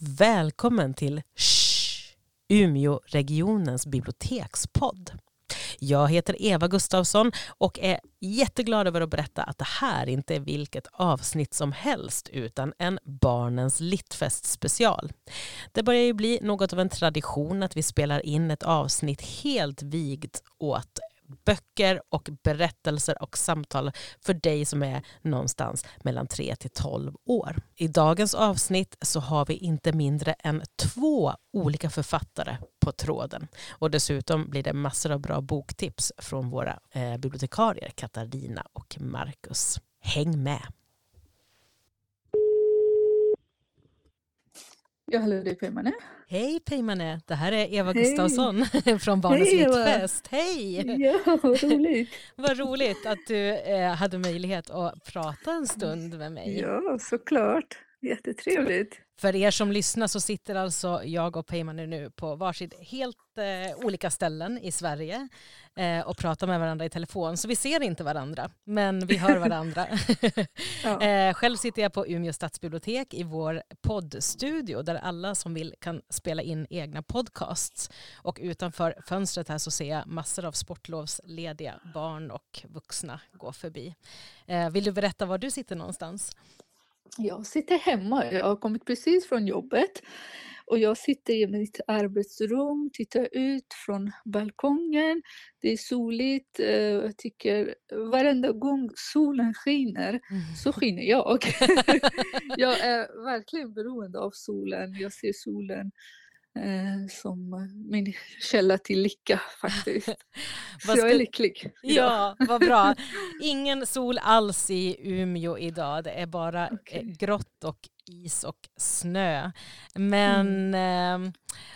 Välkommen till Shh, Umeåregionens bibliotekspodd. Jag heter Eva Gustavsson och är jätteglad över att berätta att det här inte är vilket avsnitt som helst utan en Barnens Littfest special. Det börjar ju bli något av en tradition att vi spelar in ett avsnitt helt vigt åt böcker och berättelser och samtal för dig som är någonstans mellan 3 till 12 år. I dagens avsnitt så har vi inte mindre än två olika författare på tråden. Och dessutom blir det massor av bra boktips från våra eh, bibliotekarier Katarina och Marcus. Häng med! Ja, hallå det är Peimane. Hej Peimane, det här är Eva Hej. Gustafsson från Barnens Hej, Littfest. Hej! Ja, vad roligt. vad roligt att du eh, hade möjlighet att prata en stund med mig. Ja, såklart. Jättetrevligt. För er som lyssnar så sitter alltså jag och Peimane nu på varsitt helt eh, olika ställen i Sverige eh, och pratar med varandra i telefon. Så vi ser inte varandra, men vi hör varandra. ja. eh, själv sitter jag på Umeå stadsbibliotek i vår poddstudio där alla som vill kan spela in egna podcasts. Och utanför fönstret här så ser jag massor av sportlovslediga barn och vuxna gå förbi. Eh, vill du berätta var du sitter någonstans? Jag sitter hemma. Jag har kommit precis från jobbet. Och jag sitter i mitt arbetsrum, tittar ut från balkongen. Det är soligt. Eh, jag tycker varenda gång solen skiner mm. så skiner jag. jag är verkligen beroende av solen. Jag ser solen som min källa till lycka faktiskt. Så jag är lycklig. Ja, vad bra. Ingen sol alls i Umeå idag. Det är bara okay. grått och is och snö. Men mm. eh,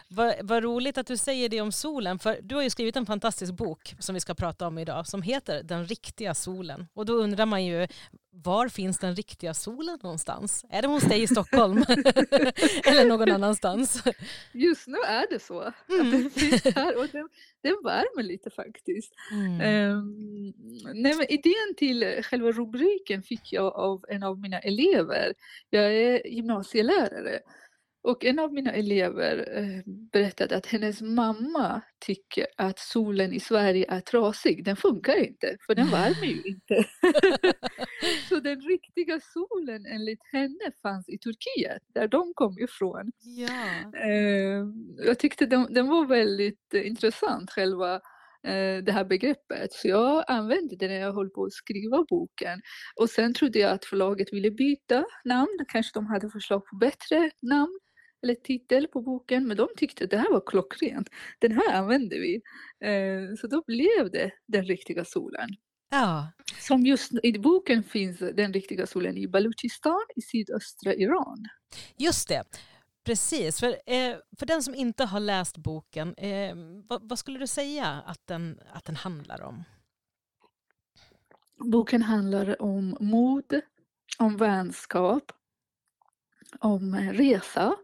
vad, vad, roligt att du säger det om solen, för du har ju skrivit en fantastisk bok som vi ska prata om idag som heter Den riktiga solen. Och då undrar man ju, var finns den riktiga solen någonstans? Är det hos dig i Stockholm? Eller någon annanstans? Just nu är det så. Mm. Den finns här och den, den värmer lite faktiskt. Mm. Um, nej, men idén till själva rubriken fick jag av en av mina elever. Jag är gymnasielärare och en av mina elever eh, berättade att hennes mamma tycker att solen i Sverige är trasig. Den funkar inte, för den värmer ju inte. så den riktiga solen enligt henne fanns i Turkiet, där de kom ifrån. Ja. Eh, jag tyckte den, den var väldigt intressant, själva eh, det här begreppet. Så jag använde det när jag höll på att skriva boken. Och sen trodde jag att förlaget ville byta namn. Kanske de hade förslag på bättre namn eller titel på boken, men de tyckte att det här var klockrent. Den här använder vi. Eh, så då blev det Den riktiga solen. Ja. Som just i boken finns Den riktiga solen i Baluchistan i sydöstra Iran. Just det. Precis. För, eh, för den som inte har läst boken, eh, vad, vad, skulle du säga att den, att den handlar om? Boken handlar om mod, om vänskap, om resa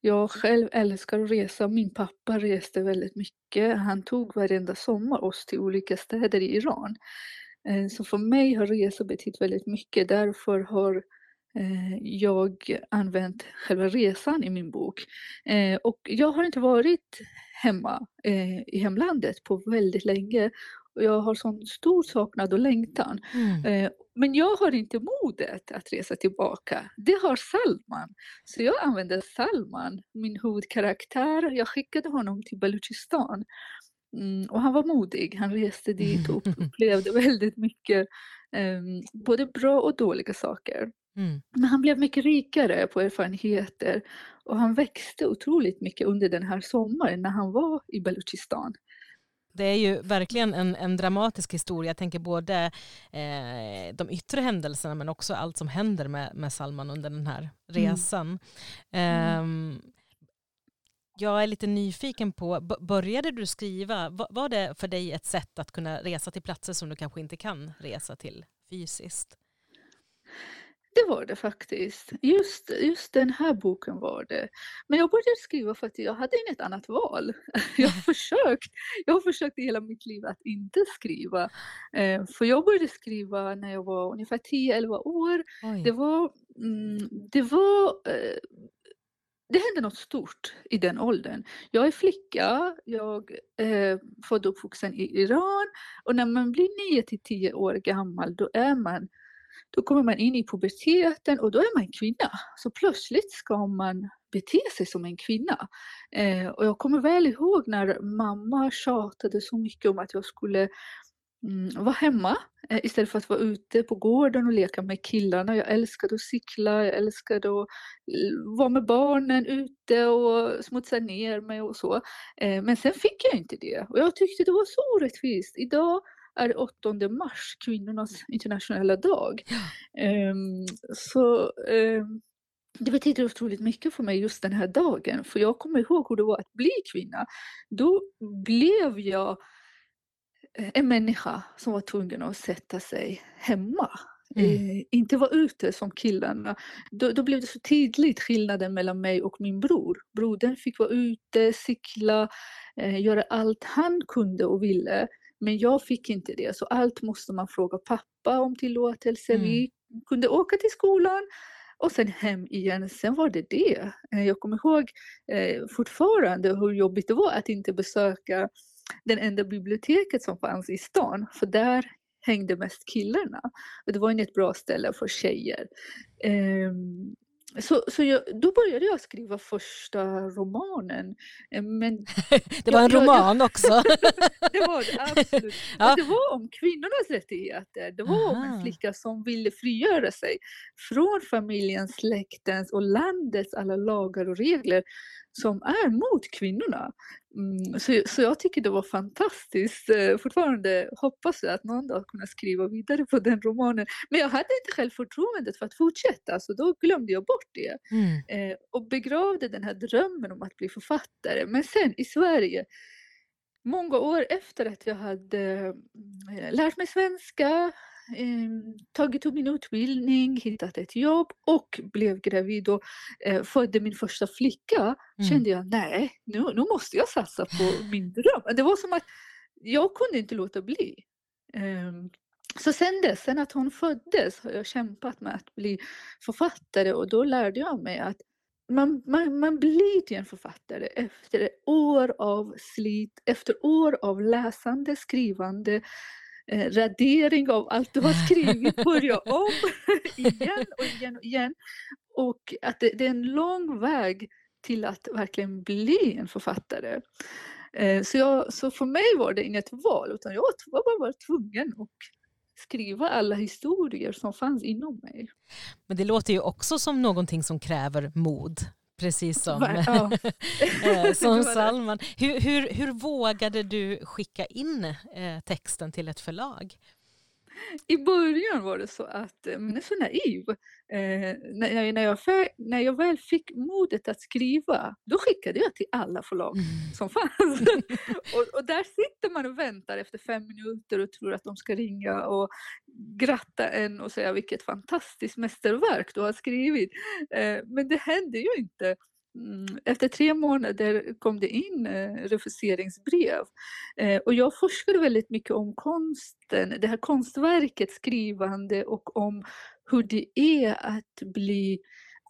jag själv älskar att resa. Min pappa reste väldigt mycket. Han tog varenda sommar oss till olika städer i Iran. Eh, så för mig har resa betytt väldigt mycket. Därför har eh, jag använt själva resan i min bok. Eh, och jag har inte varit hemma i hemlandet på väldigt länge och jag har sån stor saknad och längtan. Mm. Eh, men jag har inte modet att resa tillbaka. Det har Salman. Så jag använde Salman, min huvudkaraktär. Jag skickade honom till Baluchistan. Mm, och han var modig. Han reste dit och upplevde väldigt mycket, eh, både bra och dåliga saker. Mm. Men han blev mycket rikare på erfarenheter och han växte otroligt mycket under den här sommaren när han var i Baluchistan. Det är ju verkligen en, en dramatisk historia. Jag tänker både eh, de yttre händelserna men också allt som händer med, med Salman under den här resan. Mm. Eh, jag är lite nyfiken på, började du skriva, var det för dig ett sätt att kunna resa till platser som du kanske inte kan resa till fysiskt? Det var det faktiskt. Just, just den här boken var det. Men jag började skriva för att jag hade inget annat val. Jag har försökt, jag har försökt i hela mitt liv att inte skriva. Eh, för jag började skriva när jag var ungefär 10-11 år. Det var, mm, det var eh, det hände något stort i den åldern. Jag är flicka, jag är född och uppvuxen i Iran och när man blir 9 till 10 år gammal då är man då kommer man in i puberteten och då är man kvinna. Så plötsligt ska man bete sig som en kvinna. Eh, och jag kommer väl ihåg när mamma tjatade så mycket om att jag skulle mm, vara hemma eh, istället för att vara ute på gården och leka med killarna. Jag älskade att cykla, jag älskade att eh, vara med barnen ute och smutsa ner mig och så. Eh, men sen fick jag inte det och jag tyckte det var så orättvist. Idag är det 8 mars, kvinnornas internationella dag. Um, så um, det betyder otroligt mycket för mig just den här dagen, för jag kommer ihåg hur det var att bli kvinna. Då blev jag eh, en människa som var tvungen att sätta sig hemma. Mm. Eh, inte vara ute som killarna. Då, då, blev det så tydligt skillnaden mellan mig och min bror. Brodern fick vara ute, cykla, eh, göra allt han kunde och ville. Men jag fick inte det, så allt måste man fråga pappa om tillåtelse. Mm. Vi kunde åka till skolan och sen hem igen. Sen var det det. Eh, jag kommer ihåg eh, fortfarande hur jobbigt det var att inte besöka den enda biblioteket som fanns i stan, för där hängde mest killarna. Och det var inget bra ställe för tjejer. Um, så, så jag, då började jag skriva första romanen. Eh, men det var en jag, roman jag, också? det var det, absolut. Ja. Det var om kvinnornas rättigheter. Det var Aha. om en flicka som ville frigöra sig från familjens, släktens och landets alla lagar och regler som är mot kvinnorna. Mm, så, så jag tycker det var fantastiskt. Eh, fortfarande hoppas jag att någon dag kunna skriva vidare på den romanen. Men jag hade inte självförtroendet för att fortsätta, så då glömde jag bort det. Mm. Eh, och begravde den här drömmen om att bli författare. Men sen i Sverige, många år efter att jag hade eh, lärt mig svenska, tagit upp min utbildning, hittat ett jobb och blev gravid och eh, födde min första flicka mm. kände jag nej, nu, nu måste jag satsa på min dröm. Det var som att jag kunde inte låta bli. Eh, så sen dess, sen att hon föddes, har jag kämpat med att bli författare och då lärde jag mig att man, man, man blir till en författare efter år av slit, efter år av läsande, skrivande, radering av allt du har skrivit, börja om igen och igen och igen. Och att det, det, är en lång väg till att verkligen bli en författare. Eh, så, jag, så för mig var det inget val, utan jag var bara tvungen att skriva alla historier som fanns inom mig. Men det låter ju också som någonting som kräver mod precis som, ja. Eh, som Salman. Hur, hur, hur vågade du skicka in eh, texten till ett förlag? I början var det så att eh, man är så naiv. Eh, när, när, jag, när jag väl fick modet att skriva, då skickade jag till alla förlag mm. som fanns. och, och, där sitter man och väntar efter fem minuter och tror att de ska ringa och gratta en och säga vilket fantastiskt mästerverk du har skrivit. Eh, men det hände ju inte. Mm, efter tre månader kom det in eh, refuseringsbrev. Eh, och jag forskade väldigt mycket om konsten, det här konstverket, skrivande och om hur det är att bli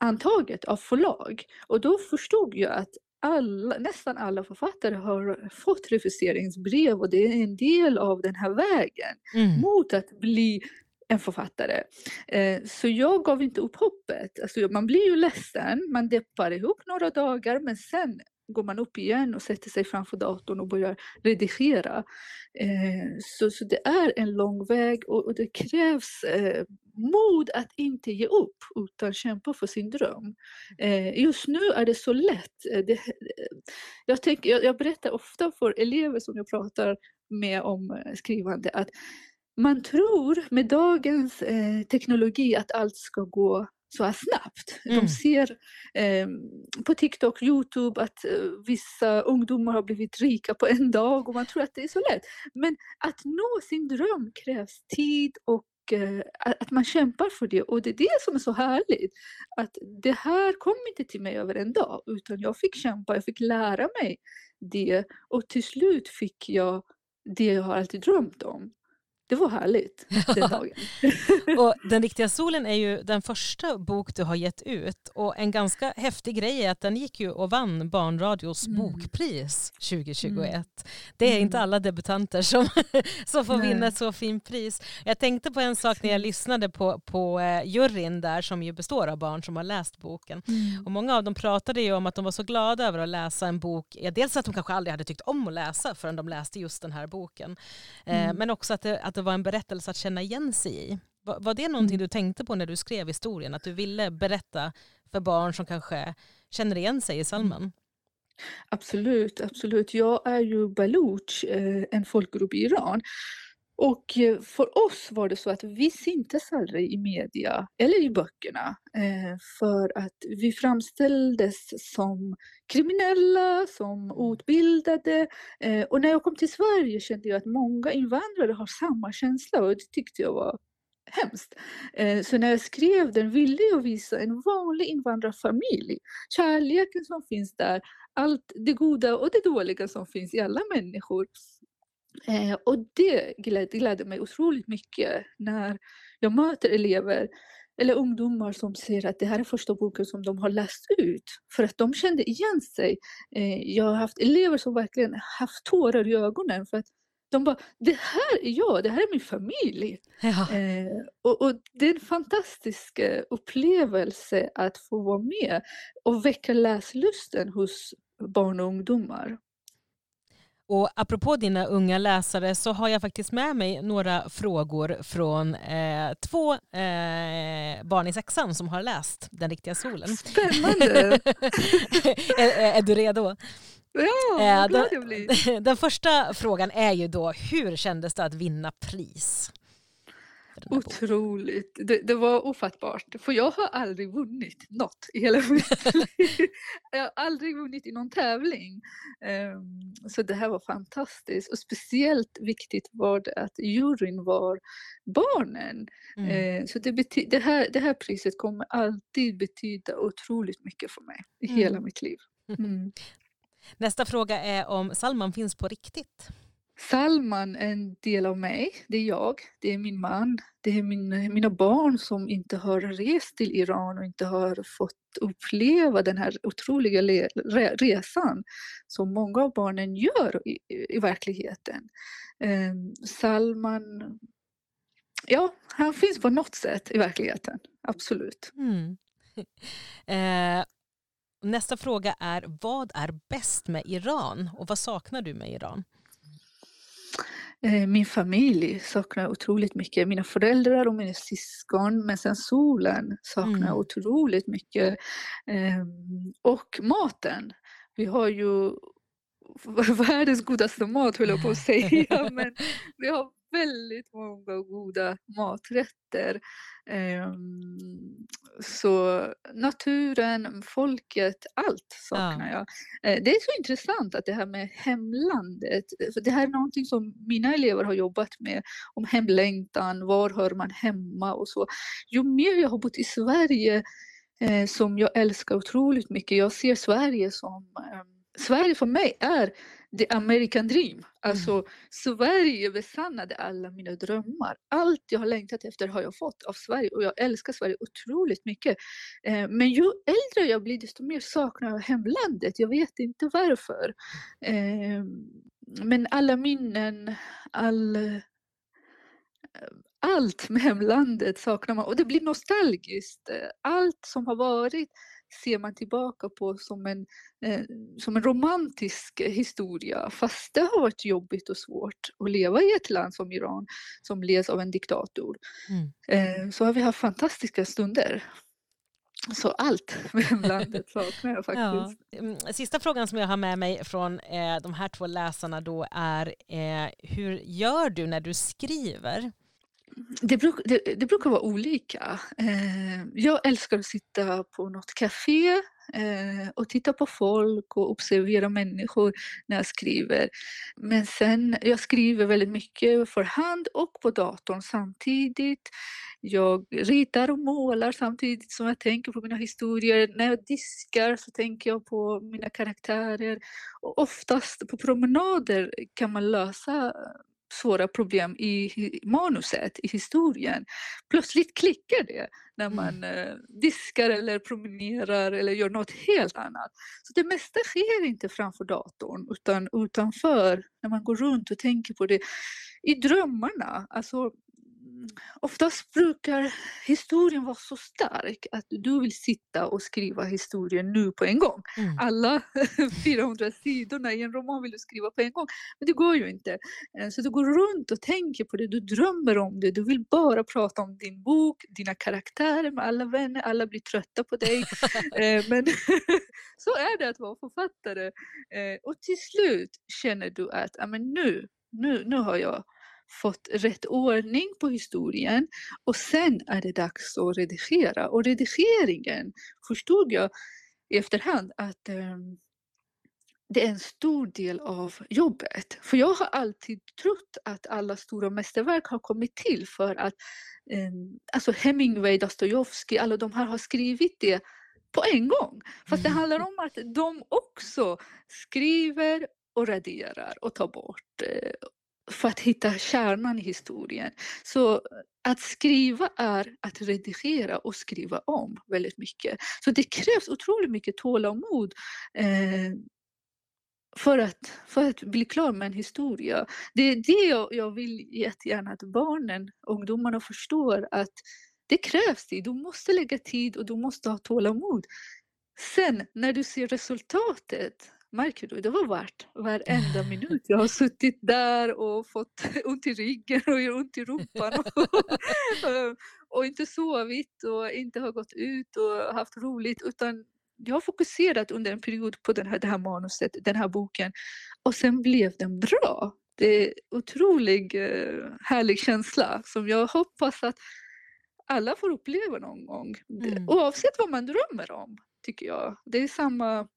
antaget av förlag. Och då förstod jag att alla, nästan alla författare har fått refuseringsbrev och det är en del av den här vägen mm. mot att bli en författare. Eh, så jag gav inte upp hoppet. Alltså, man blir ju ledsen, man deppar ihop några dagar men sen går man upp igen och sätter sig framför datorn och börjar redigera. Eh, så, så det är en lång väg och, det krävs eh, mod att inte ge upp utan kämpa för sin dröm. just nu är det så lätt. Det, jag, tänker, jag, jag berättar ofta för elever som jag pratar med om skrivande att man tror med dagens eh, teknologi att allt ska gå så här snabbt. Mm. De ser eh, på TikTok, Youtube att eh, vissa ungdomar har blivit rika på en dag och man tror att det är så lätt. Men att nå sin dröm krävs tid och eh, att man kämpar för det och det är det som är så härligt. Att det här kom inte till mig över en dag utan jag fick kämpa, jag fick lära mig det och till slut fick jag det jag har alltid drömt om. Det var härligt den dagen. och Den riktiga solen är ju den första bok du har gett ut och en ganska häftig grej är att den gick ju och vann Barnradios mm. bokpris 2021. Mm. Det är inte mm. alla debutanter som, som får vinna ett så fint pris. Jag tänkte på en sak när jag lyssnade på, på uh, juryn där som ju består av barn som har läst boken. Mm. Och Många av dem pratade ju om att de var så glada över att läsa en bok, dels att de kanske aldrig hade tyckt om att läsa förrän de läste just den här boken. Eh, mm. men också att det, att det var en berättelse att känna igen sig i. Var, var det någonting mm. du tänkte på när du skrev historien? Att du ville berätta för barn som kanske känner igen sig i salmen? Absolut, absolut. Jag är ju baluch, eh, en folkgrupp i Iran. Och eh, för oss var det så att vi syntes aldrig i media eller i böckerna eh, för att vi framställdes som kriminella, som outbildade. Eh, och när jag kom till Sverige kände jag att många invandrare har samma känsla och det tyckte jag var hemskt. Så när jag skrev den ville jag visa en vanlig invandrarfamilj. Kärleken som finns där, allt det goda och det dåliga som finns i alla människor. Eh, och det glädde, glädde mig otroligt mycket när jag möter elever eller ungdomar som säger att det här är första boken som de har läst ut för att de kände igen sig. Eh, jag har haft elever som verkligen haft tårar i ögonen för att de bara, det här är jag, det här är min familj. Ja. Eh, och, och, det är en fantastisk eh, upplevelse att få vara med och väcka läslusten hos barn och ungdomar. Och apropå dina unga läsare så har jag faktiskt med mig några frågor från eh, två eh, barn i sexan som har läst Den riktiga solen. Spännande! är, är, du redo? Ja, eh, den, jag blir. den första frågan är ju då, hur kändes det att vinna pris? Otroligt. Det, det, var ofattbart. För jag har aldrig vunnit något i hela mitt liv. Jag har aldrig vunnit i någon tävling. Um, så det här var fantastiskt. Och speciellt viktigt var det att juryn var barnen. Mm. Uh, så det, det, här, det här priset kommer alltid betyda otroligt mycket för mig i mm. hela mitt liv. Mm. Nästa fråga är om Salman finns på riktigt. Salman är en del av mig, det är jag, det är min man, det är min, mina barn som inte har rest till Iran och inte har fått uppleva den här otroliga le, re, resan som många av barnen gör i, i verkligheten. Eh, Salman, ja, han finns på något sätt i verkligheten, absolut. Mm. eh, nästa fråga är, vad är bäst med Iran och vad saknar du med Iran? Eh, min familj saknar jag otroligt mycket. Mina föräldrar och mina syskon. Men sen solen saknar jag mm. otroligt mycket. Ehm, och maten. Vi har ju världens godaste mat höll jag på att säga. Men vi har väldigt många goda maträtter. Um, så naturen, folket, allt saknar ja. jag. Uh, det är så intressant att det här med hemlandet, för det här är någonting som mina elever har jobbat med, om hemlängtan, var hör man hemma och så. Ju mer jag har bott i Sverige, uh, som jag älskar otroligt mycket, jag ser Sverige som um, Sverige för mig är the American dream. Alltså mm. Sverige besannade alla mina drömmar. Allt jag har längtat efter har jag fått av Sverige och jag älskar Sverige otroligt mycket. Eh, men ju äldre jag blir desto mer saknar jag hemlandet. Jag vet inte varför. Eh, men alla minnen, all, allt med hemlandet saknar man och det blir nostalgiskt. Allt som har varit ser man tillbaka på som en, eh, som en romantisk historia fast det har varit jobbigt och svårt att leva i ett land som Iran som leds av en diktator. Mm. Eh, så har vi haft fantastiska stunder. Så allt med landet saknar jag faktiskt. Ja. Mm, sista frågan som jag har med mig från eh, de här två läsarna då är eh, hur gör du när du skriver? Det, bruk, det, det, brukar vara olika. Eh, jag älskar att sitta på något café eh, och titta på folk och observera människor när jag skriver. Men sen, jag skriver väldigt mycket för hand och på datorn samtidigt. Jag ritar och målar samtidigt som jag tänker på mina historier. När jag diskar så tänker jag på mina karaktärer. Och oftast på promenader kan man lösa svåra problem i manuset, i historien. Plötsligt klickar det när mm. man mm. diskar eller promenerar eller gör något helt annat. Så det mesta sker inte framför datorn utan utanför, när man går runt och tänker på det. I drömmarna, alltså oftast brukar historien vara så stark att du vill sitta och skriva historien nu på en gång. Mm. Alla 400 sidorna i en roman vill du skriva på en gång. Men det går ju inte. Eh, så du går runt och tänker på det, du drömmer om det, du vill bara prata om din bok, dina karaktärer med alla vänner, alla blir trötta på dig. Eh, men så är det att vara författare. Eh, och till slut känner du att men nu, nu, nu har jag fått rätt ordning på historien och sen är det dags att redigera. Och redigeringen förstod jag i efterhand att um, det är en stor del av jobbet. För jag har alltid trott att alla stora mästerverk har kommit till för att um, alltså Hemingway, Dostojevskij, alla de här har skrivit det på en gång. Fast det mm. handlar om att de också skriver och raderar och tar bort eh, för att hitta kärnan i historien. Så eh, att skriva är att redigera och skriva om väldigt mycket. Så det krävs otroligt mycket tålamod eh, för, att, för att bli klar med en historia. Det är det jag, jag vill jättegärna att barnen, ungdomarna förstår att det krävs det. Du måste lägga tid och du måste ha tålamod. Sen när du ser resultatet Märker du? Det var värt varenda minut. Jag har suttit där och fått ont i ryggen och ont i rumpan och, och inte sovit och inte har gått ut och haft roligt utan jag har fokuserat under en period på den här, det här manuset, den här boken och sen blev den bra. Det är en otroligt eh, härlig känsla som jag hoppas att alla får uppleva någon gång. Mm. Oavsett vad man drömmer om, tycker jag. Det är samma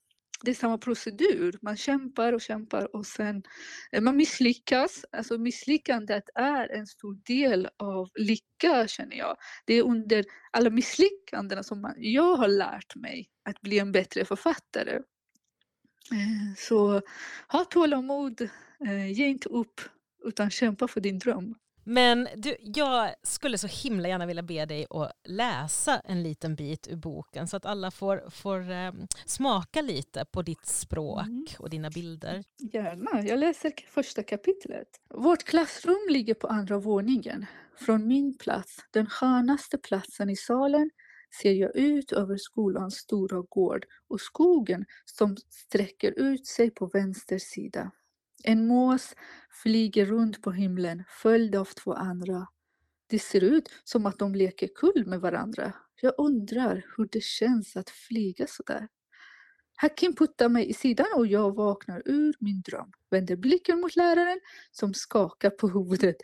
det är samma procedur. Man kämpar och kämpar och sen eh, man misslyckas. Alltså misslyckandet är en stor del av lycka känner jag. Det är under alla misslyckanden som man, jag har lärt mig att bli en bättre författare. Eh, så ha tålamod, eh, ge inte upp utan kämpa för din dröm. Men du, jag skulle så himla gärna vilja be dig att läsa en liten bit ur boken så att alla får, får eh, smaka lite på ditt språk mm. och dina bilder. Gärna, jag läser första kapitlet. Vårt klassrum ligger på andra våningen. Från min plats, den skönaste platsen i salen, ser jag ut över skolans stora gård och skogen som sträcker ut sig på vänster sida. En mås flyger runt på himlen följd av två andra. Det ser ut som att de leker kull med varandra. Jag undrar hur det känns att flyga sådär. Hakim puttar mig i sidan och jag vaknar ur min dröm. Vänder blicken mot läraren som skakar på huvudet.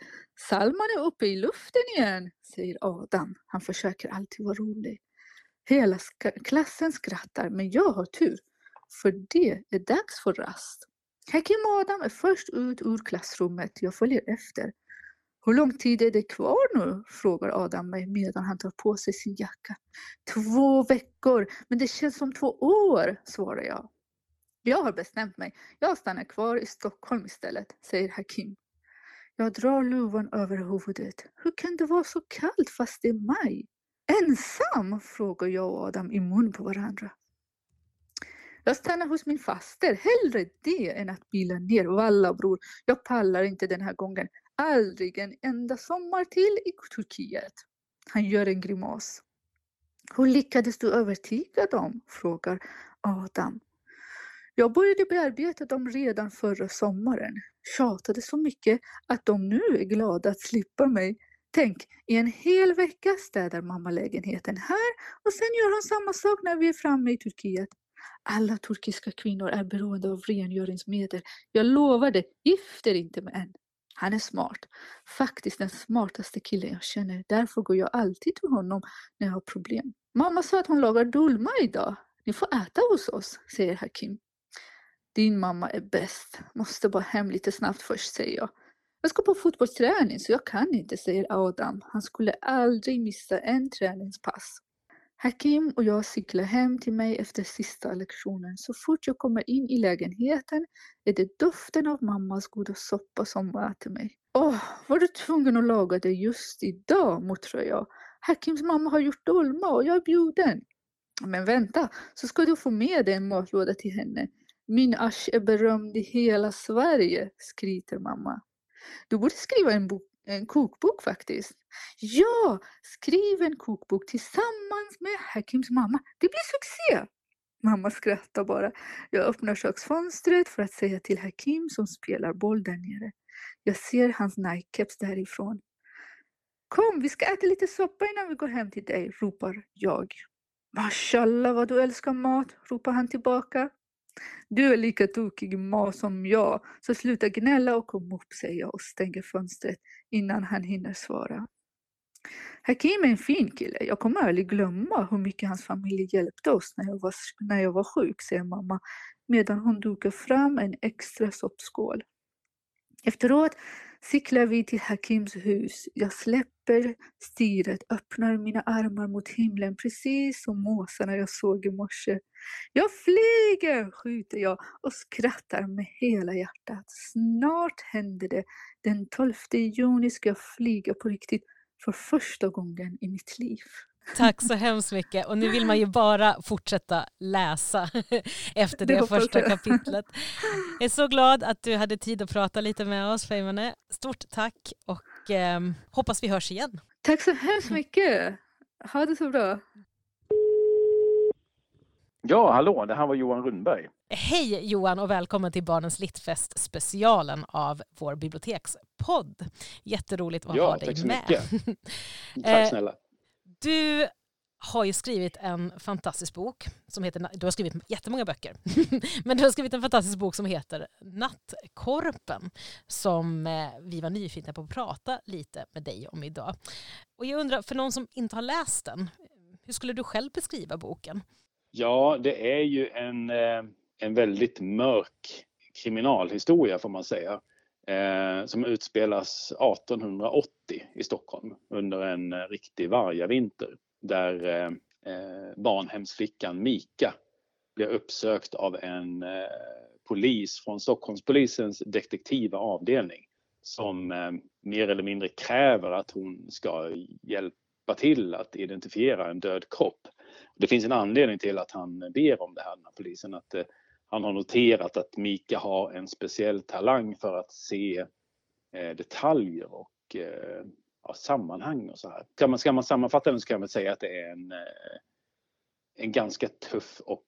Salman är uppe i luften igen, säger Adam. Han försöker alltid vara rolig. Hela klassen skrattar men jag har tur. För det är dags för rast. Hakim och Adam är först ut ur klassrummet. Jag följer efter. Hur lång tid är det kvar nu? frågar Adam mig medan han tar på sig sin jacka. Två veckor, men det känns som två år, svarar jag. Jag har bestämt mig. Jag stannar kvar i Stockholm istället, säger Hakim. Jag drar luvan över huvudet. Hur kan det vara så kallt fast det är maj? Ensam? frågar jag och Adam i mun på varandra. Jag stannar hos min faster. Hellre det än att bila ner. Valla bror, jag pallar inte den här gången. Aldrig en enda sommar till i Turkiet. Han gör en grimas. Hur lyckades du övertyga dem? frågar Adam. Jag började bearbeta dem redan förra sommaren. Tjatade så mycket att de nu är glada att slippa mig. Tänk, i en hel vecka städar mamma lägenheten här och sen gör hon samma sak när vi är framme i Turkiet. Alla turkiska kvinnor är beroende av rengöringsmedel. Jag lovar dig, gift er inte med en. Han är smart. Faktiskt den smartaste killen jag känner. Därför går jag alltid till honom när jag har problem. Mamma sa att hon lagar dolma idag. Ni får äta hos oss, säger Hakim. Din mamma är bäst. Måste bara hem lite snabbt först, säger jag. Jag ska på fotbollsträning så jag kan inte, säger Adam. Han skulle aldrig missa en träningspass. Hakim och jag cyklar hem till mig efter sista lektionen. Så fort jag kommer in i lägenheten är det doften av mammas goda soppa som möter mig. Åh, var du tvungen att laga det just idag, muttrar jag. Hakims mamma har gjort dolma och jag är bjuden. Men vänta, så ska du få med dig en matlåda till henne. Min asch är berömd i hela Sverige, skryter mamma. Du borde skriva en, bok, en kokbok faktiskt. Ja, skriv en kokbok tillsammans med Hakims mamma. Det blir succé! Mamma skrattar bara. Jag öppnar köksfönstret för att säga till Hakim som spelar boll där nere. Jag ser hans Nike-keps därifrån. Kom, vi ska äta lite soppa innan vi går hem till dig, ropar jag. Mashallah vad du älskar mat, ropar han tillbaka. Du är lika tokig ma som jag, så sluta gnälla och kom upp, säger jag och stänger fönstret innan han hinner svara. Hakim är en fin kille. Jag kommer aldrig glömma hur mycket hans familj hjälpte oss när jag var, när jag var sjuk, säger mamma medan hon dukar fram en extra soppskål. Efteråt cyklar vi till Hakims hus. Jag släpper styret, öppnar mina armar mot himlen precis som måsarna jag såg i morse. Jag flyger, skjuter jag och skrattar med hela hjärtat. Snart händer det. Den 12 juni ska jag flyga på riktigt för första gången i mitt liv. Tack så hemskt mycket. Och nu vill man ju bara fortsätta läsa efter det, det första kapitlet. Jag är så glad att du hade tid att prata lite med oss, Feimane. Stort tack och eh, hoppas vi hörs igen. Tack så hemskt mycket. Ha det så bra. Ja, hallå, det här var Johan Rundberg. Hej Johan och välkommen till Barnens Littfest specialen av vår bibliotekspodd. Jätteroligt att ja, ha dig med. Ja, tack så mycket. tack snälla. Du har ju skrivit en fantastisk bok som heter, du har skrivit jättemånga böcker, men du har skrivit en fantastisk bok som heter Nattkorpen som eh, vi var nyfikna på att prata lite med dig om idag. Och jag undrar, för någon som inte har läst den, hur skulle du själv beskriva boken? Ja, det är ju en, eh, en väldigt mörk kriminalhistoria får man säga. Eh, som utspelas 1880 i Stockholm under en eh, riktig vargavinter där eh, eh, barnhemsflickan Mika blir uppsökt av en eh, polis från Stockholmspolisens detektiva avdelning som eh, mer eller mindre kräver att hon ska hjälpa till att identifiera en död kropp. Det finns en anledning till att han ber om det här, den här polisen, att eh, han har noterat att Mika har en speciell talang för att se eh, detaljer och eh, ja, sammanhang och så här. Ska man, ska man sammanfatta den så kan man säga att det är en, eh, en ganska tuff och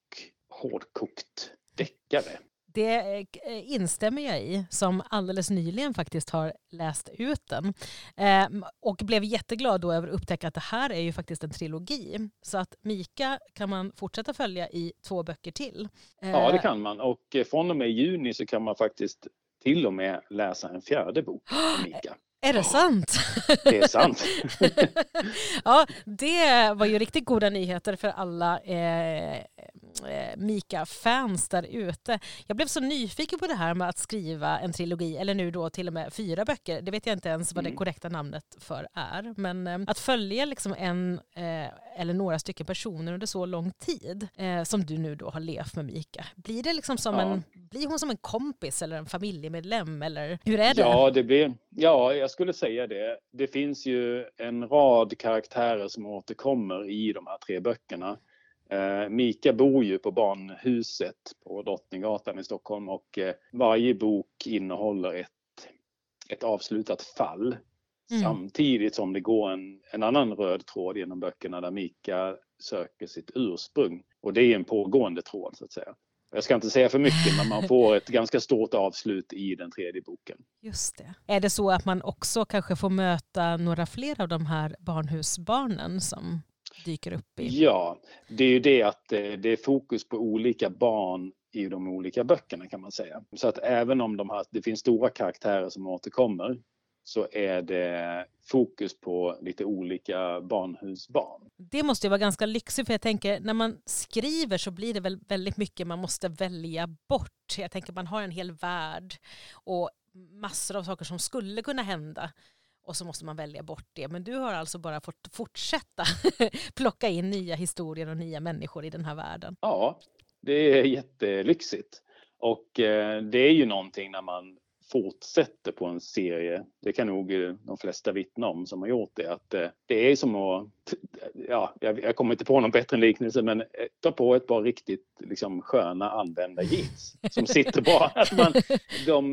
hårdkokt deckare. Det eh, instämmer jag i, som alldeles nyligen faktiskt har läst ut den. Eh, och blev jätteglad då över att upptäcka att det här är ju faktiskt en trilogi. Så att Mika kan man fortsätta följa i två böcker till. Eh, ja, det kan man. Och eh, från och med juni så kan man faktiskt till och med läsa en fjärde bok om Mika. Är det sant? Det är sant. ja, det var ju riktigt goda nyheter för alla eh, eh, Mika-fans där ute. Jag blev så nyfiken på det här med att skriva en trilogi, eller nu då till och med fyra böcker. Det vet jag inte ens vad det mm. korrekta namnet för är. Men eh, att följa liksom en eh, eller några stycken personer under så lång tid eh, som du nu då har levt med Mika. Blir, det liksom som ja. en, blir hon som en kompis eller en familjemedlem? Eller hur är det? Ja, det blir, ja, jag skulle säga det. Det finns ju en rad karaktärer som återkommer i de här tre böckerna. Eh, Mika bor ju på barnhuset på Drottninggatan i Stockholm och eh, varje bok innehåller ett, ett avslutat fall. Mm. Samtidigt som det går en, en annan röd tråd genom böckerna där Mika söker sitt ursprung. Och det är en pågående tråd så att säga. Jag ska inte säga för mycket, men man får ett ganska stort avslut i den tredje boken. Just det. Är det så att man också kanske får möta några fler av de här barnhusbarnen som dyker upp? I... Ja, det är ju det att eh, det är fokus på olika barn i de olika böckerna kan man säga. Så att även om de har, det finns stora karaktärer som återkommer så är det fokus på lite olika barnhusbarn. Det måste ju vara ganska lyxigt för jag tänker när man skriver så blir det väl väldigt mycket man måste välja bort. Jag tänker man har en hel värld och massor av saker som skulle kunna hända och så måste man välja bort det. Men du har alltså bara fått fortsätta plocka in nya historier och nya människor i den här världen. Ja, det är jättelyxigt. Och eh, det är ju någonting när man fortsätter på en serie, det kan nog eh, de flesta vittna om som har gjort det, att eh, det är som att, ja, jag, kommer inte på någon bättre liknelse, men ta på ett par riktigt liksom, sköna använda jeans som sitter bra. Att man, de,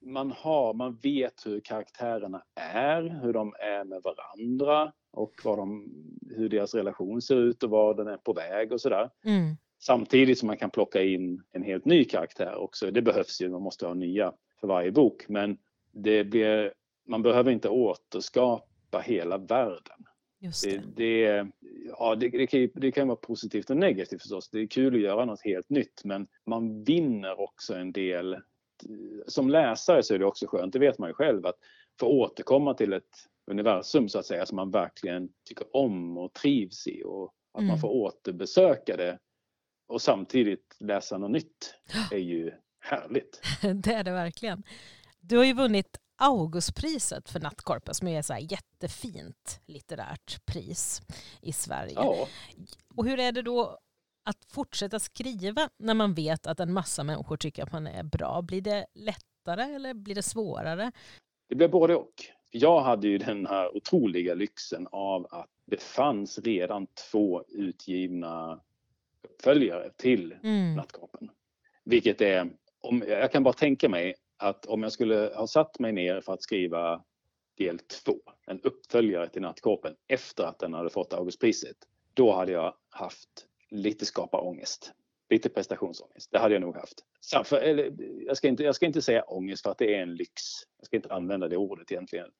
man, har, man vet hur karaktärerna är, hur de är med varandra och vad de, hur deras relation ser ut och var den är på väg och sådär. Mm. Samtidigt som man kan plocka in en helt ny karaktär också. Det behövs ju, man måste ha nya för varje bok. Men det blir, man behöver inte återskapa hela världen. Just det. Det, det, ja, det, det, kan, det kan vara positivt och negativt förstås. Det är kul att göra något helt nytt men man vinner också en del. Som läsare så är det också skönt, det vet man ju själv, att få återkomma till ett universum så att säga som man verkligen tycker om och trivs i och att mm. man får återbesöka det och samtidigt läsa något nytt är ju härligt. det är det verkligen. Du har ju vunnit Augustpriset för Nattkorpen som är ett jättefint litterärt pris i Sverige. Ja. Och hur är det då att fortsätta skriva när man vet att en massa människor tycker att man är bra? Blir det lättare eller blir det svårare? Det blir både och. Jag hade ju den här otroliga lyxen av att det fanns redan två utgivna uppföljare till mm. Nattkorpen. Vilket är, om, jag kan bara tänka mig att om jag skulle ha satt mig ner för att skriva del två, en uppföljare till Nattkorpen efter att den hade fått Augustpriset, då hade jag haft lite skaparångest. Lite prestationsångest. Det hade jag nog haft. För, eller, jag, ska inte, jag ska inte säga ångest för att det är en lyx. Jag ska inte använda det ordet egentligen.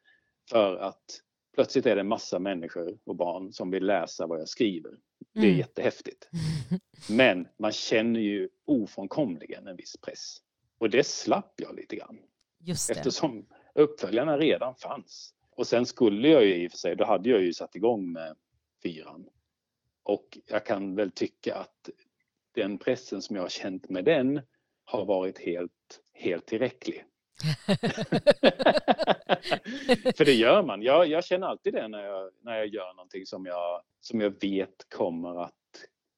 För att plötsligt är det en massa människor och barn som vill läsa vad jag skriver. Det är mm. jättehäftigt. Men man känner ju ofrånkomligen en viss press. Och det slapp jag lite grann. Just det. Eftersom uppföljarna redan fanns. Och sen skulle jag ju i och för sig, då hade jag ju satt igång med fyran. Och jag kan väl tycka att den pressen som jag har känt med den har varit helt, helt tillräcklig. För det gör man. Jag, jag, känner alltid det när jag, när jag gör någonting som jag, som jag vet kommer att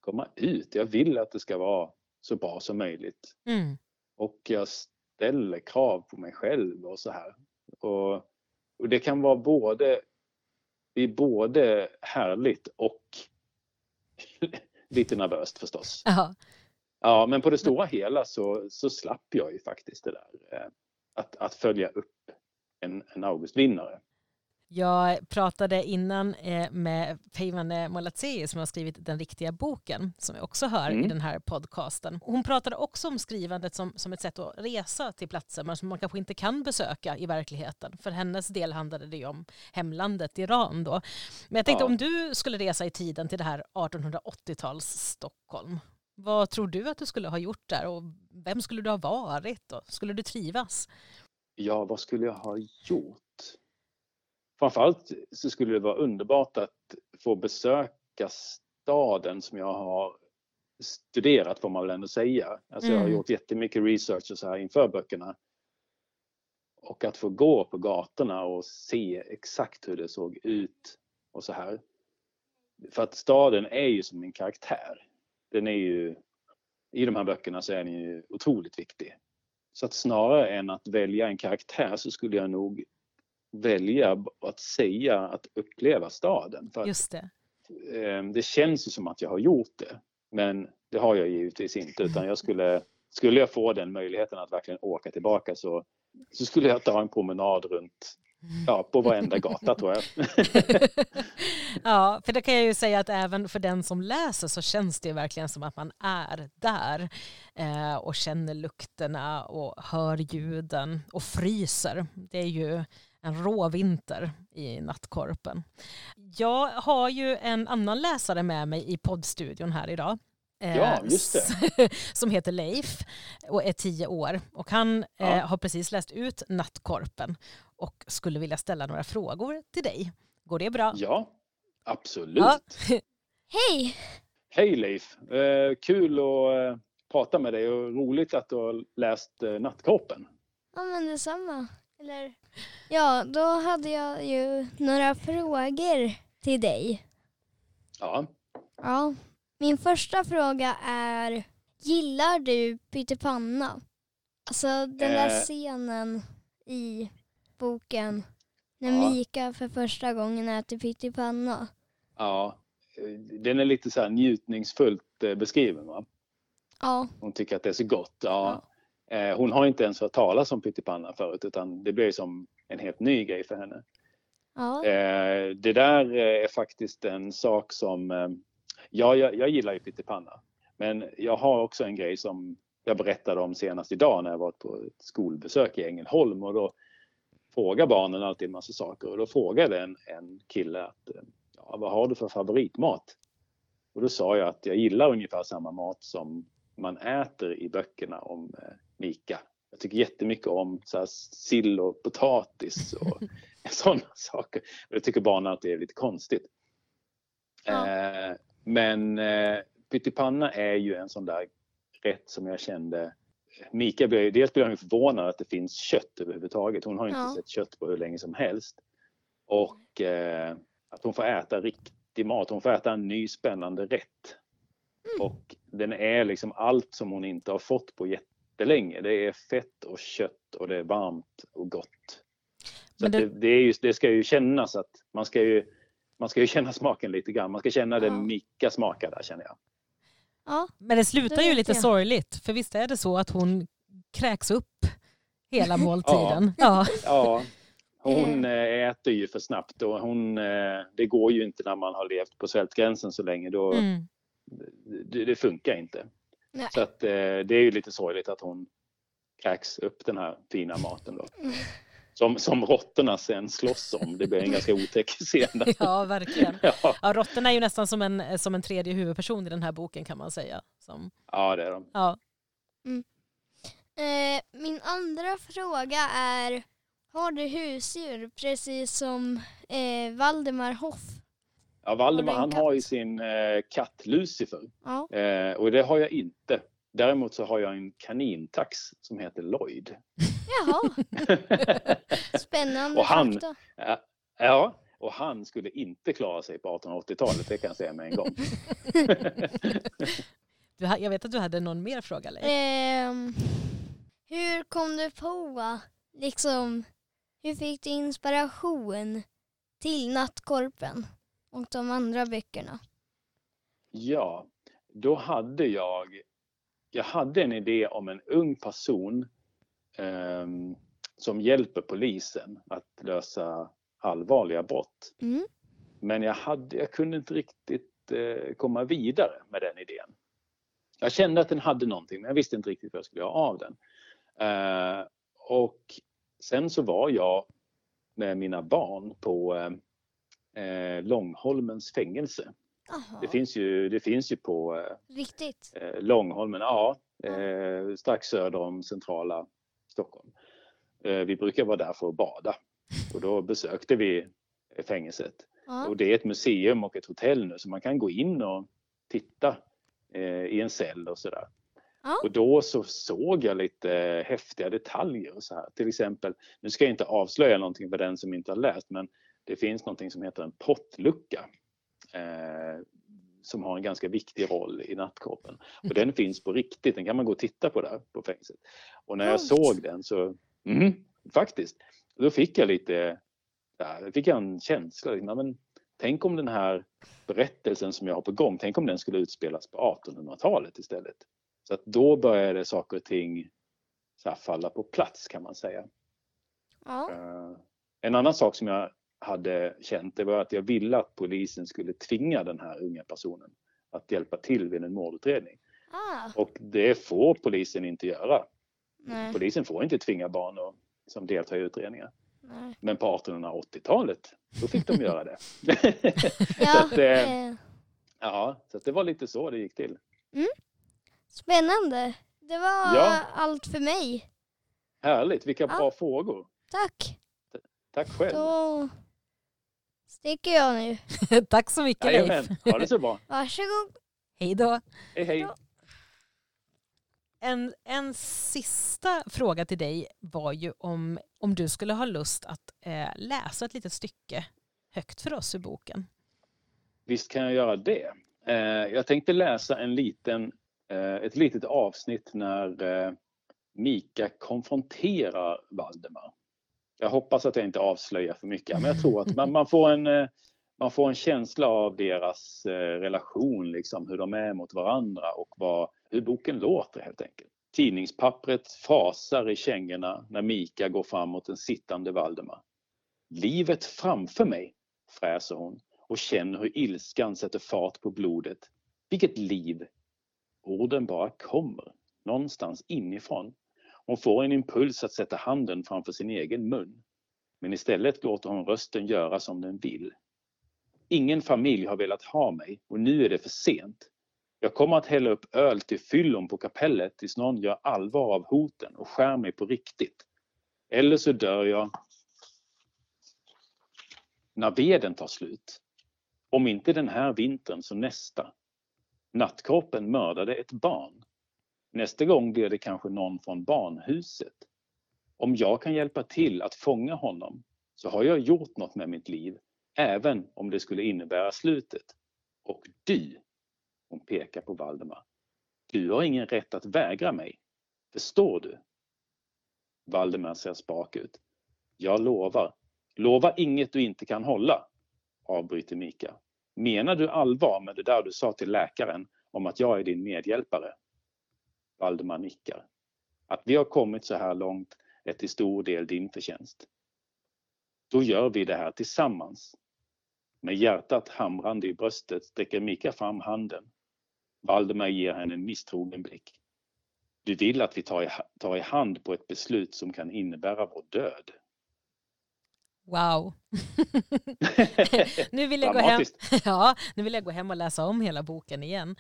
komma ut. Jag vill att det ska vara så bra som möjligt. Mm. Och jag ställer krav på mig själv och så här. Och, och det kan vara både, det är både härligt och lite nervöst förstås. Aha. Ja, men på det stora hela så, så slapp jag ju faktiskt det där. Eh, att, att följa upp en, en Augustvinnare. Jag pratade innan eh, med Peivan Molatzei som har skrivit den riktiga boken som vi också hör mm. i den här podcasten. Hon pratade också om skrivandet som, som ett sätt att resa till platser men som man kanske inte kan besöka i verkligheten. För hennes del handlade det om hemlandet Iran då. Men jag tänkte ja. om du skulle resa i tiden till det här 1880-tals Stockholm. Vad tror du att du skulle ha gjort där och vem skulle du ha varit? Och skulle du trivas? Ja, vad skulle jag ha gjort? Framförallt så skulle det vara underbart att få besöka staden som jag har studerat får man väl ändå säga. Alltså jag har mm. gjort jättemycket research och så här inför böckerna. Och att få gå på gatorna och se exakt hur det såg ut och så här. För att staden är ju som en karaktär. Den är ju, i de här böckerna så är den ju otroligt viktig. Så att snarare än att välja en karaktär så skulle jag nog välja att säga att uppleva staden. För Just det. Eh, det känns ju som att jag har gjort det. Men det har jag givetvis inte utan jag skulle, skulle jag få den möjligheten att verkligen åka tillbaka så, så skulle jag ta en promenad runt Ja, på varenda gata tror jag. ja, för det kan jag ju säga att även för den som läser så känns det verkligen som att man är där eh, och känner lukterna och hör ljuden och fryser. Det är ju en rå vinter i nattkorpen. Jag har ju en annan läsare med mig i poddstudion här idag. Eh, ja, just det. som heter Leif och är tio år. Och han eh, ja. har precis läst ut Nattkorpen och skulle vilja ställa några frågor till dig. Går det bra? Ja, absolut. Ja. Hej! Hej Leif! Eh, kul att eh, prata med dig och roligt att du har läst eh, Nattkorpen. Ja, men detsamma. Eller, ja, då hade jag ju några frågor till dig. Ja. Ja. Min första fråga är, gillar du Pyttipanna? Alltså den där eh. scenen i boken när Ja. Mika för första gången äter pyttipanna. Ja, den är lite så här njutningsfullt eh, beskriven. Va? Ja, Hon tycker att det är så gott. Ja. Eh, Hon har inte ens hört talas om pyttipanna förut utan det blir som en helt ny grej för henne. ja, Eh, Det där är faktiskt en sak som... Ja, jag, jag gillar ju pyttipanna. Men jag har också en grej som jag berättade om senast idag när jag var på ett skolbesök i Ängelholm och då frågar barnen alltid en massa saker och då frågade en, en kille att ja, vad har du för favoritmat? Och då sa jag att jag gillar ungefär samma mat som man äter i böckerna om eh, Mika. Jag tycker jättemycket om så här, sill och potatis och sådana saker. Och jag tycker barnen att det är lite konstigt. Ja. Eh, men eh, pyttipanna är ju en sån där rätt som jag kände Mika blev, dels blev hon förvånad att det finns kött överhuvudtaget. Hon har inte Ja. sett kött på hur länge som helst. Och eh, att hon får äta riktig mat. Hon får äta en ny spännande rätt. Och den är liksom allt som hon inte har fått på jättelänge. Det är fett och kött och det är varmt och gott. Så det- det, det, är ju, det ska ju kännas att man ska ju, man ska ju känna smaken lite grann. Man ska känna det Ja. Mika smakar där känner jag. Ja, Men det slutar Det ju lite jag. sorgligt. För visst är det så att hon kräks upp hela måltiden? ja. Ja, hon eh, äter ju för snabbt och hon, eh, det går ju inte när man har levt på svältgränsen så länge. Då, Mm. det, det funkar inte. nej. Så att, eh, det är ju lite sorgligt att hon kräks upp den här fina maten då. Som, som råttorna sen slåss om. Det blir en ganska otäck scen. ja, verkligen. Ja, Ja, råttorna är ju nästan som en, som en tredje huvudperson i den här boken kan man säga. Som, ja, det är de. ja. Eh, min andra fråga är, har du husdjur precis som eh, Valdemar Hoff? Ja, Valdemar Har han har ju sin eh, katt Lucifer. Ja, Eh, och det har jag inte. Däremot så har jag en kanintax som heter Lloyd. jaha, spännande Och han- fakta. Ja, Ja, och han skulle inte klara sig på 1880-talet, det kan jag säga med en gång. Du, jag vet att du hade någon mer fråga Leif. Ehm, hur kom du på, liksom, hur fick du inspiration till Nattkorpen och de andra böckerna? Ja, då hade jag, jag hade en idé om en ung person ehm, som hjälper polisen att lösa allvarliga brott. Mm. Men jag, hade, jag kunde inte riktigt eh, komma vidare med den idén. Jag kände att den hade någonting, men jag visste inte riktigt vad jag skulle göra av den. Eh, och sen så var jag med mina barn på eh, eh, Långholmens fängelse. Det finns ju, det finns ju på eh, riktigt? eh, Långholmen, ja, eh, strax söder om centrala Stockholm. Eh, vi brukar vara där för att bada och då besökte vi fängelset. Ja. Och det är ett museum och ett hotell nu så man kan gå in och titta eh, i en cell och sådär. Och då så såg jag lite eh, häftiga detaljer och så här. Till exempel, nu ska jag inte avslöja någonting för den som inte har läst men det finns någonting som heter en pottlucka. Eh, som har en ganska viktig roll i nattkorpen. Och den finns på riktigt, den kan man gå och titta på där på fängelset. Och när jag Coolt. såg den så, mm, faktiskt, då fick jag lite, då fick jag en känsla. liksom, Men, tänk om den här berättelsen som jag har på gång, tänk om den skulle utspelas på 1800-talet istället. Så att då började saker och ting så falla på plats kan man säga. Ja. Eh, En annan sak som jag hade känt det var att jag ville att polisen skulle tvinga den här unga personen att hjälpa till vid en mordutredning. Ah, Och det får polisen inte göra. nej, Polisen får inte tvinga barn att som delta i utredningar. nej. Men på 1880-talet, då fick de göra det. Ja, att, eh, ja, så det var lite så det gick till. spännande. Det var Ja. allt för mig. Härligt, vilka Ja. bra frågor. Tack. Tack själv. Då sticker jag nu. Tack så mycket Leif. Jajamän, ha det så bra. Varsågod. Hej då. Hej hej. En, en sista fråga till dig var ju om, om du skulle ha lust att eh, läsa ett litet stycke högt för oss ur boken. Visst kan jag göra det. Eh, jag tänkte läsa en liten, eh, ett litet avsnitt när eh, Mika konfronterar Valdemar. Jag hoppas att jag inte avslöjar för mycket, men jag tror att man, man får en eh, man får en känsla av deras eh, relation, liksom, hur de är mot varandra och vad, hur boken låter helt enkelt. Tidningspappret fasar i kängorna när Mika går fram mot den sittande Valdemar. Livet framför mig, fräser hon och känner hur ilskan sätter fart på blodet. Vilket liv! Orden bara kommer, någonstans inifrån. Hon får en impuls att sätta handen framför sin egen mun. Men istället låter hon rösten göra som den vill. Ingen familj har velat ha mig och nu är det för sent. Jag kommer att hälla upp öl till fyllon på kapellet tills någon gör allvar av hoten och skär mig på riktigt. Eller så dör jag när veden tar slut. Om inte den här vintern så nästa. Nattkroppen mördade ett barn. Nästa gång blir det kanske någon från barnhuset. Om jag kan hjälpa till att fånga honom så har jag gjort något med mitt liv, även om det skulle innebära slutet. Och du, hon pekar på Valdemar, du har ingen rätt att vägra mig. Förstår du? Valdemar ser spak ut. Jag lovar. Lova inget du inte kan hålla, avbryter Mika. Menar du allvar med det där du sa till läkaren om att jag är din medhjälpare? Valdemar nickar. Att vi har kommit så här långt är till stor del din förtjänst. Då gör vi det här tillsammans. Med hjärtat hamrande i bröstet sträcker Mika fram handen. Valdemar ger henne en misstrogen blick. Du vill att vi tar i, tar i hand på ett beslut som kan innebära vår död. Wow. nu, vill jag gå hem, ja, nu vill jag gå hem och läsa om hela boken igen.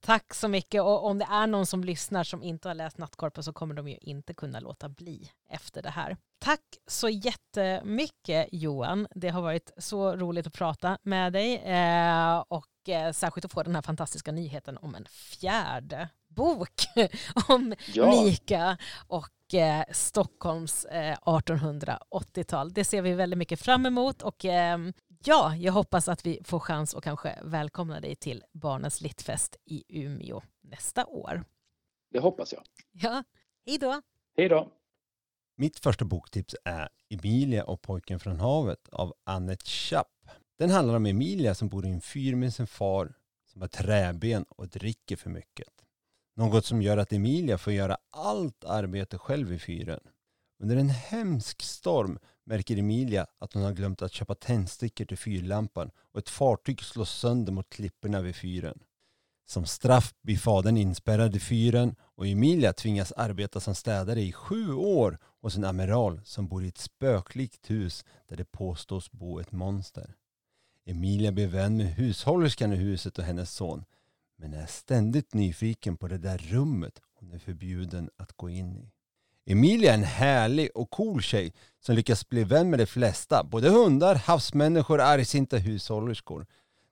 Tack så mycket. Och om det är någon som lyssnar som inte har läst Nattkorpen så kommer de ju inte kunna låta bli efter det här. Tack så jättemycket Johan. Det har varit så roligt att prata med dig eh, och eh, särskilt att få den här fantastiska nyheten om en fjärde bok om ja. Mika och eh, Stockholms eh, 1880-tal. Det ser vi väldigt mycket fram emot och eh, ja, jag hoppas att vi får chans att kanske välkomna dig till Barnens Littfest i Umeå nästa år. Det hoppas jag. Ja, hej då. Hej då. Mitt första boktips är Emilia och pojken från havet av Annette Schapp. Den handlar om Emilia som bor i en fyr med sin far som har träben och dricker för mycket. Något som gör att Emilia får göra allt arbete själv i fyren. Under en hemsk storm märker Emilia att hon har glömt att köpa tändstickor till fyrlampan och ett fartyg slås sönder mot klipporna vid fyren. Som straff blir fadern inspärrad i fyren och Emilia tvingas arbeta som städare i sju år hos en amiral som bor i ett spöklikt hus där det påstås bo ett monster. Emilia blir vän med hushållerskan i huset och hennes son men är ständigt nyfiken på det där rummet hon är förbjuden att gå in i. Emilia är en härlig och cool tjej som lyckas bli vän med de flesta, både hundar, havsmänniskor och argsinta hushållerskor.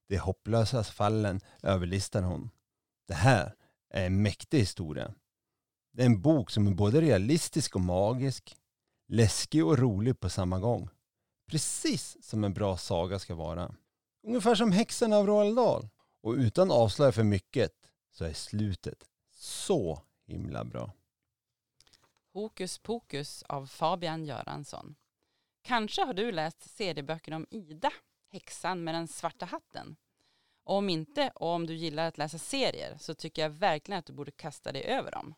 De hopplösa fallen överlistar hon. Det här är en mäktig historia. Det är en bok som är både realistisk och magisk, läskig och rolig på samma gång. Precis som en bra saga ska vara. Ungefär som Häxan av Roald Dahl. Och utan avslöja för mycket så är slutet så himla bra. Hokus pokus av Fabian Göransson. Kanske har du läst serieböckerna om Ida, häxan med den svarta hatten. Och om inte, och om du gillar att läsa serier, så tycker jag verkligen att du borde kasta dig över dem.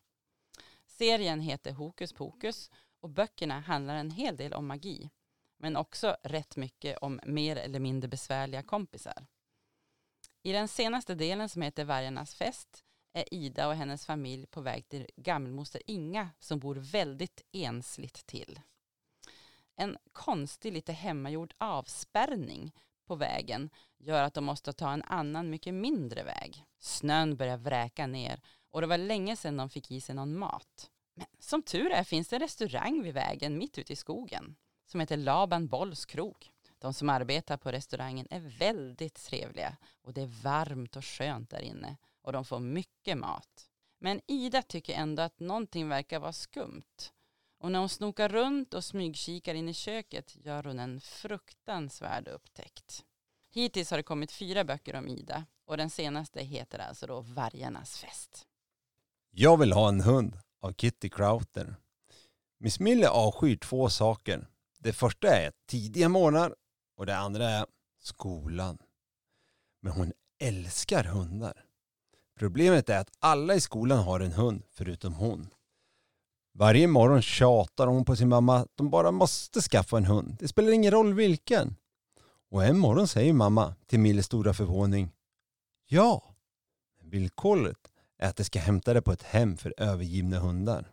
Serien heter Hokus pokus och böckerna handlar en hel del om magi, men också rätt mycket om mer eller mindre besvärliga kompisar. I den senaste delen som heter Vargarnas fest är Ida och hennes familj på väg till gammelmoster Inga som bor väldigt ensligt till. En konstig, lite hemmagjord avspärrning på vägen gör att de måste ta en annan, mycket mindre väg. Snön börjar vräka ner och det var länge sedan de fick i sig någon mat. Men som tur är finns det en restaurang vid vägen mitt ute i skogen som heter Laban Bolls krog. De som arbetar på restaurangen är väldigt trevliga och det är varmt och skönt där inne och de får mycket mat. Men Ida tycker ändå att någonting verkar vara skumt. Och när hon snokar runt och smygkikar in i köket gör hon en fruktansvärd upptäckt. Hittills har det kommit fyra böcker om Ida och den senaste heter alltså då Vargarnas fest. Jag vill ha en hund av Kitty Crowther. Miss Mille avskyr två saker. Det första är tidiga morgnar och det andra är skolan. Men hon älskar hundar. Problemet är att alla i skolan har en hund förutom hon. Varje morgon tjatar hon på sin mamma att de bara måste skaffa en hund. Det spelar ingen roll vilken. Och en morgon säger mamma till Milles stora förvåning Ja, villkoret är att de ska hämta det på ett hem för övergivna hundar.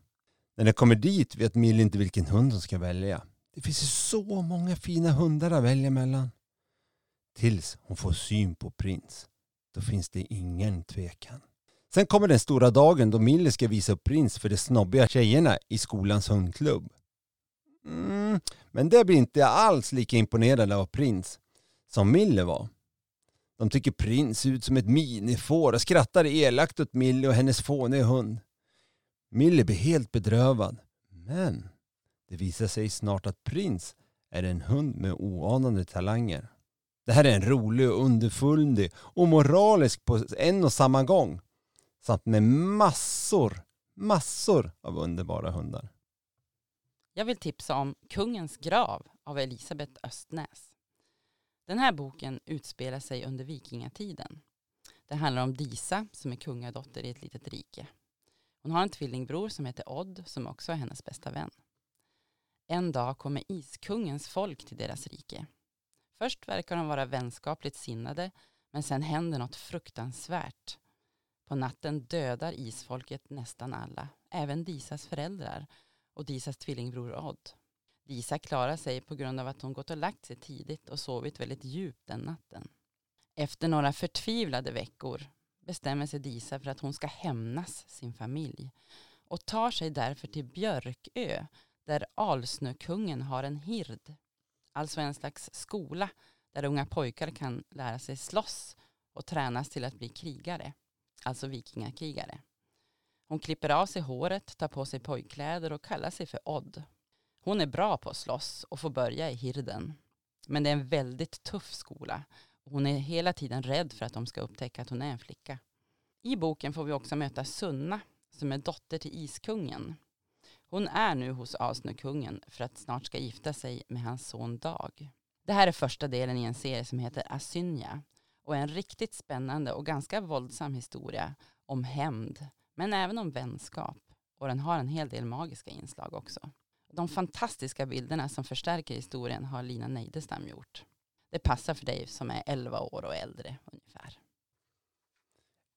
När de kommer dit vet Mille inte vilken hund de ska välja. Det finns ju så många fina hundar att välja mellan. Tills hon får syn på Prins. Då finns det ingen tvekan. Sen kommer den stora dagen då Millie ska visa upp Prins för de snobbiga tjejerna i skolans hundklubb. Mm, men det blir inte alls lika imponerande av Prins som Mille var. De tycker Prins ser ut som ett minifår och skrattar elakt åt Millie och hennes fåniga hund. Mille blir helt bedrövad. Men det visar sig snart att Prins är en hund med oanade talanger. Det här är en rolig och underfundig och moralisk på en och samma gång. Samt med massor, massor av underbara hundar. Jag vill tipsa om Kungens grav av Elisabeth Östnäs. Den här boken utspelar sig under vikingatiden. Det handlar om Disa som är kungadotter i ett litet rike. Hon har en tvillingbror som heter Odd som också är hennes bästa vän. En dag kommer iskungens folk till deras rike. Först verkar de vara vänskapligt sinnade men sen händer något fruktansvärt. På natten dödar isfolket nästan alla, även Disas föräldrar och Disas tvillingbror Odd. Disa klarar sig på grund av att hon gått och lagt sig tidigt och sovit väldigt djupt den natten. Efter några förtvivlade veckor bestämmer sig Disa för att hon ska hämnas sin familj och tar sig därför till Björkö där Alsnökungen har en hird, alltså en slags skola där unga pojkar kan lära sig slåss och tränas till att bli krigare, alltså vikingakrigare. Hon klipper av sig håret, tar på sig pojkkläder och kallar sig för Odd. Hon är bra på att slåss och får börja i hirden. Men det är en väldigt tuff skola. Hon är hela tiden rädd för att de ska upptäcka att hon är en flicka. I boken får vi också möta Sunna som är dotter till Iskungen. Hon är nu hos Asnökungen för att snart ska gifta sig med hans son Dag. Det här är första delen i en serie som heter Asynja och är en riktigt spännande och ganska våldsam historia om hämnd men även om vänskap och den har en hel del magiska inslag också. De fantastiska bilderna som förstärker historien har Lina Neidestam gjort. Det passar för dig som är 11 år och äldre ungefär.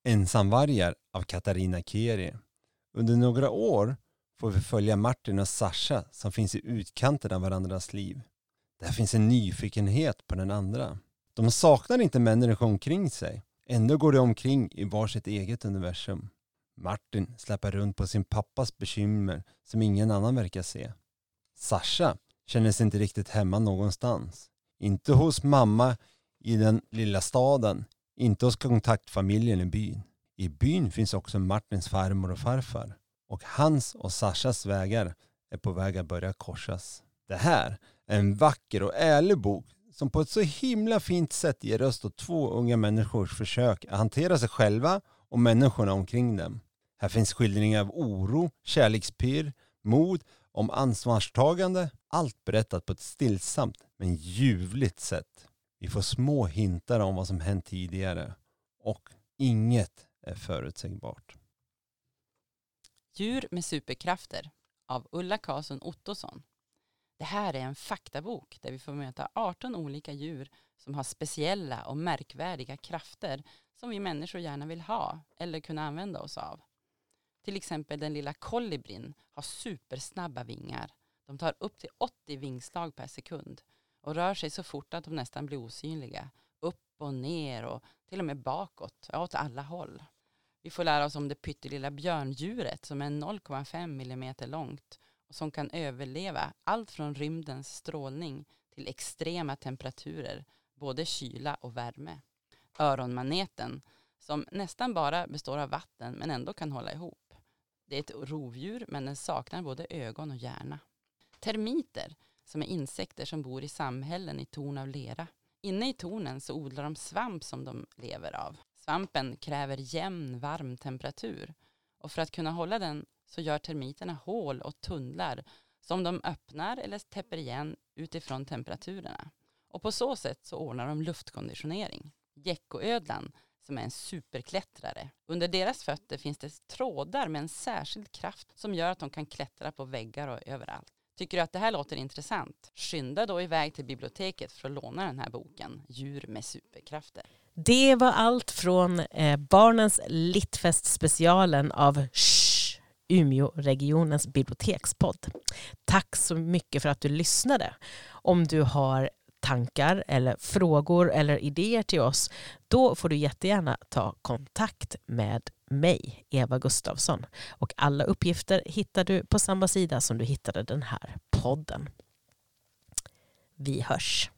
Ensamvargar av Katarina Keri. Under några år får vi följa Martin och Sasha som finns i utkanten av varandras liv. Där finns en nyfikenhet på den andra. De saknar inte människor omkring sig. Ändå går de omkring i varsitt eget universum. Martin släpper runt på sin pappas bekymmer som ingen annan verkar se. Sasha känner sig inte riktigt hemma någonstans. Inte hos mamma i den lilla staden, inte hos kontaktfamiljen i byn. I byn finns också Martins farmor och farfar. Och hans och Sashas vägar är på väg att börja korsas. Det här är en vacker och ärlig bok som på ett så himla fint sätt ger röst åt två unga människors försök att hantera sig själva och människorna omkring dem. Här finns skildringar av oro, kärlekspirr, mod, om ansvarstagande. Allt berättat på ett stillsamt men ljuvligt sätt. Vi får små hintar om vad som hänt tidigare och inget är förutsägbart. Djur med superkrafter av Ulla Karlsson Ottosson. Det här är en faktabok där vi får möta 18 olika djur som har speciella och märkvärdiga krafter som vi människor gärna vill ha eller kunna använda oss av. Till exempel den lilla kolibrin har supersnabba vingar. De tar upp till 80 vingslag per sekund och rör sig så fort att de nästan blir osynliga. Upp och ner och till och med bakåt, ja, åt alla håll. Vi får lära oss om det pyttelilla björndjuret som är 0,5 millimeter långt och som kan överleva allt från rymdens strålning till extrema temperaturer, både kyla och värme. Öronmaneten som nästan bara består av vatten men ändå kan hålla ihop. Det är ett rovdjur men den saknar både ögon och hjärna. Termiter som är insekter som bor i samhällen i torn av lera. Inne i tornen så odlar de svamp som de lever av. Svampen kräver jämn varm temperatur och för att kunna hålla den så gör termiterna hål och tunnlar som de öppnar eller täpper igen utifrån temperaturerna. Och på så sätt så ordnar de luftkonditionering. Geckoödlan som är en superklättrare. Under deras fötter finns det trådar med en särskild kraft som gör att de kan klättra på väggar och överallt. Tycker du att det här låter intressant? Skynda då iväg till biblioteket för att låna den här boken, Djur med superkrafter. Det var allt från eh, Barnens Littfest specialen av Shh, Umeåregionens bibliotekspodd. Tack så mycket för att du lyssnade. Om du har tankar eller frågor eller idéer till oss, då får du jättegärna ta kontakt med mig, Eva Gustavsson. Och alla uppgifter hittar du på samma sida som du hittade den här podden. Vi hörs.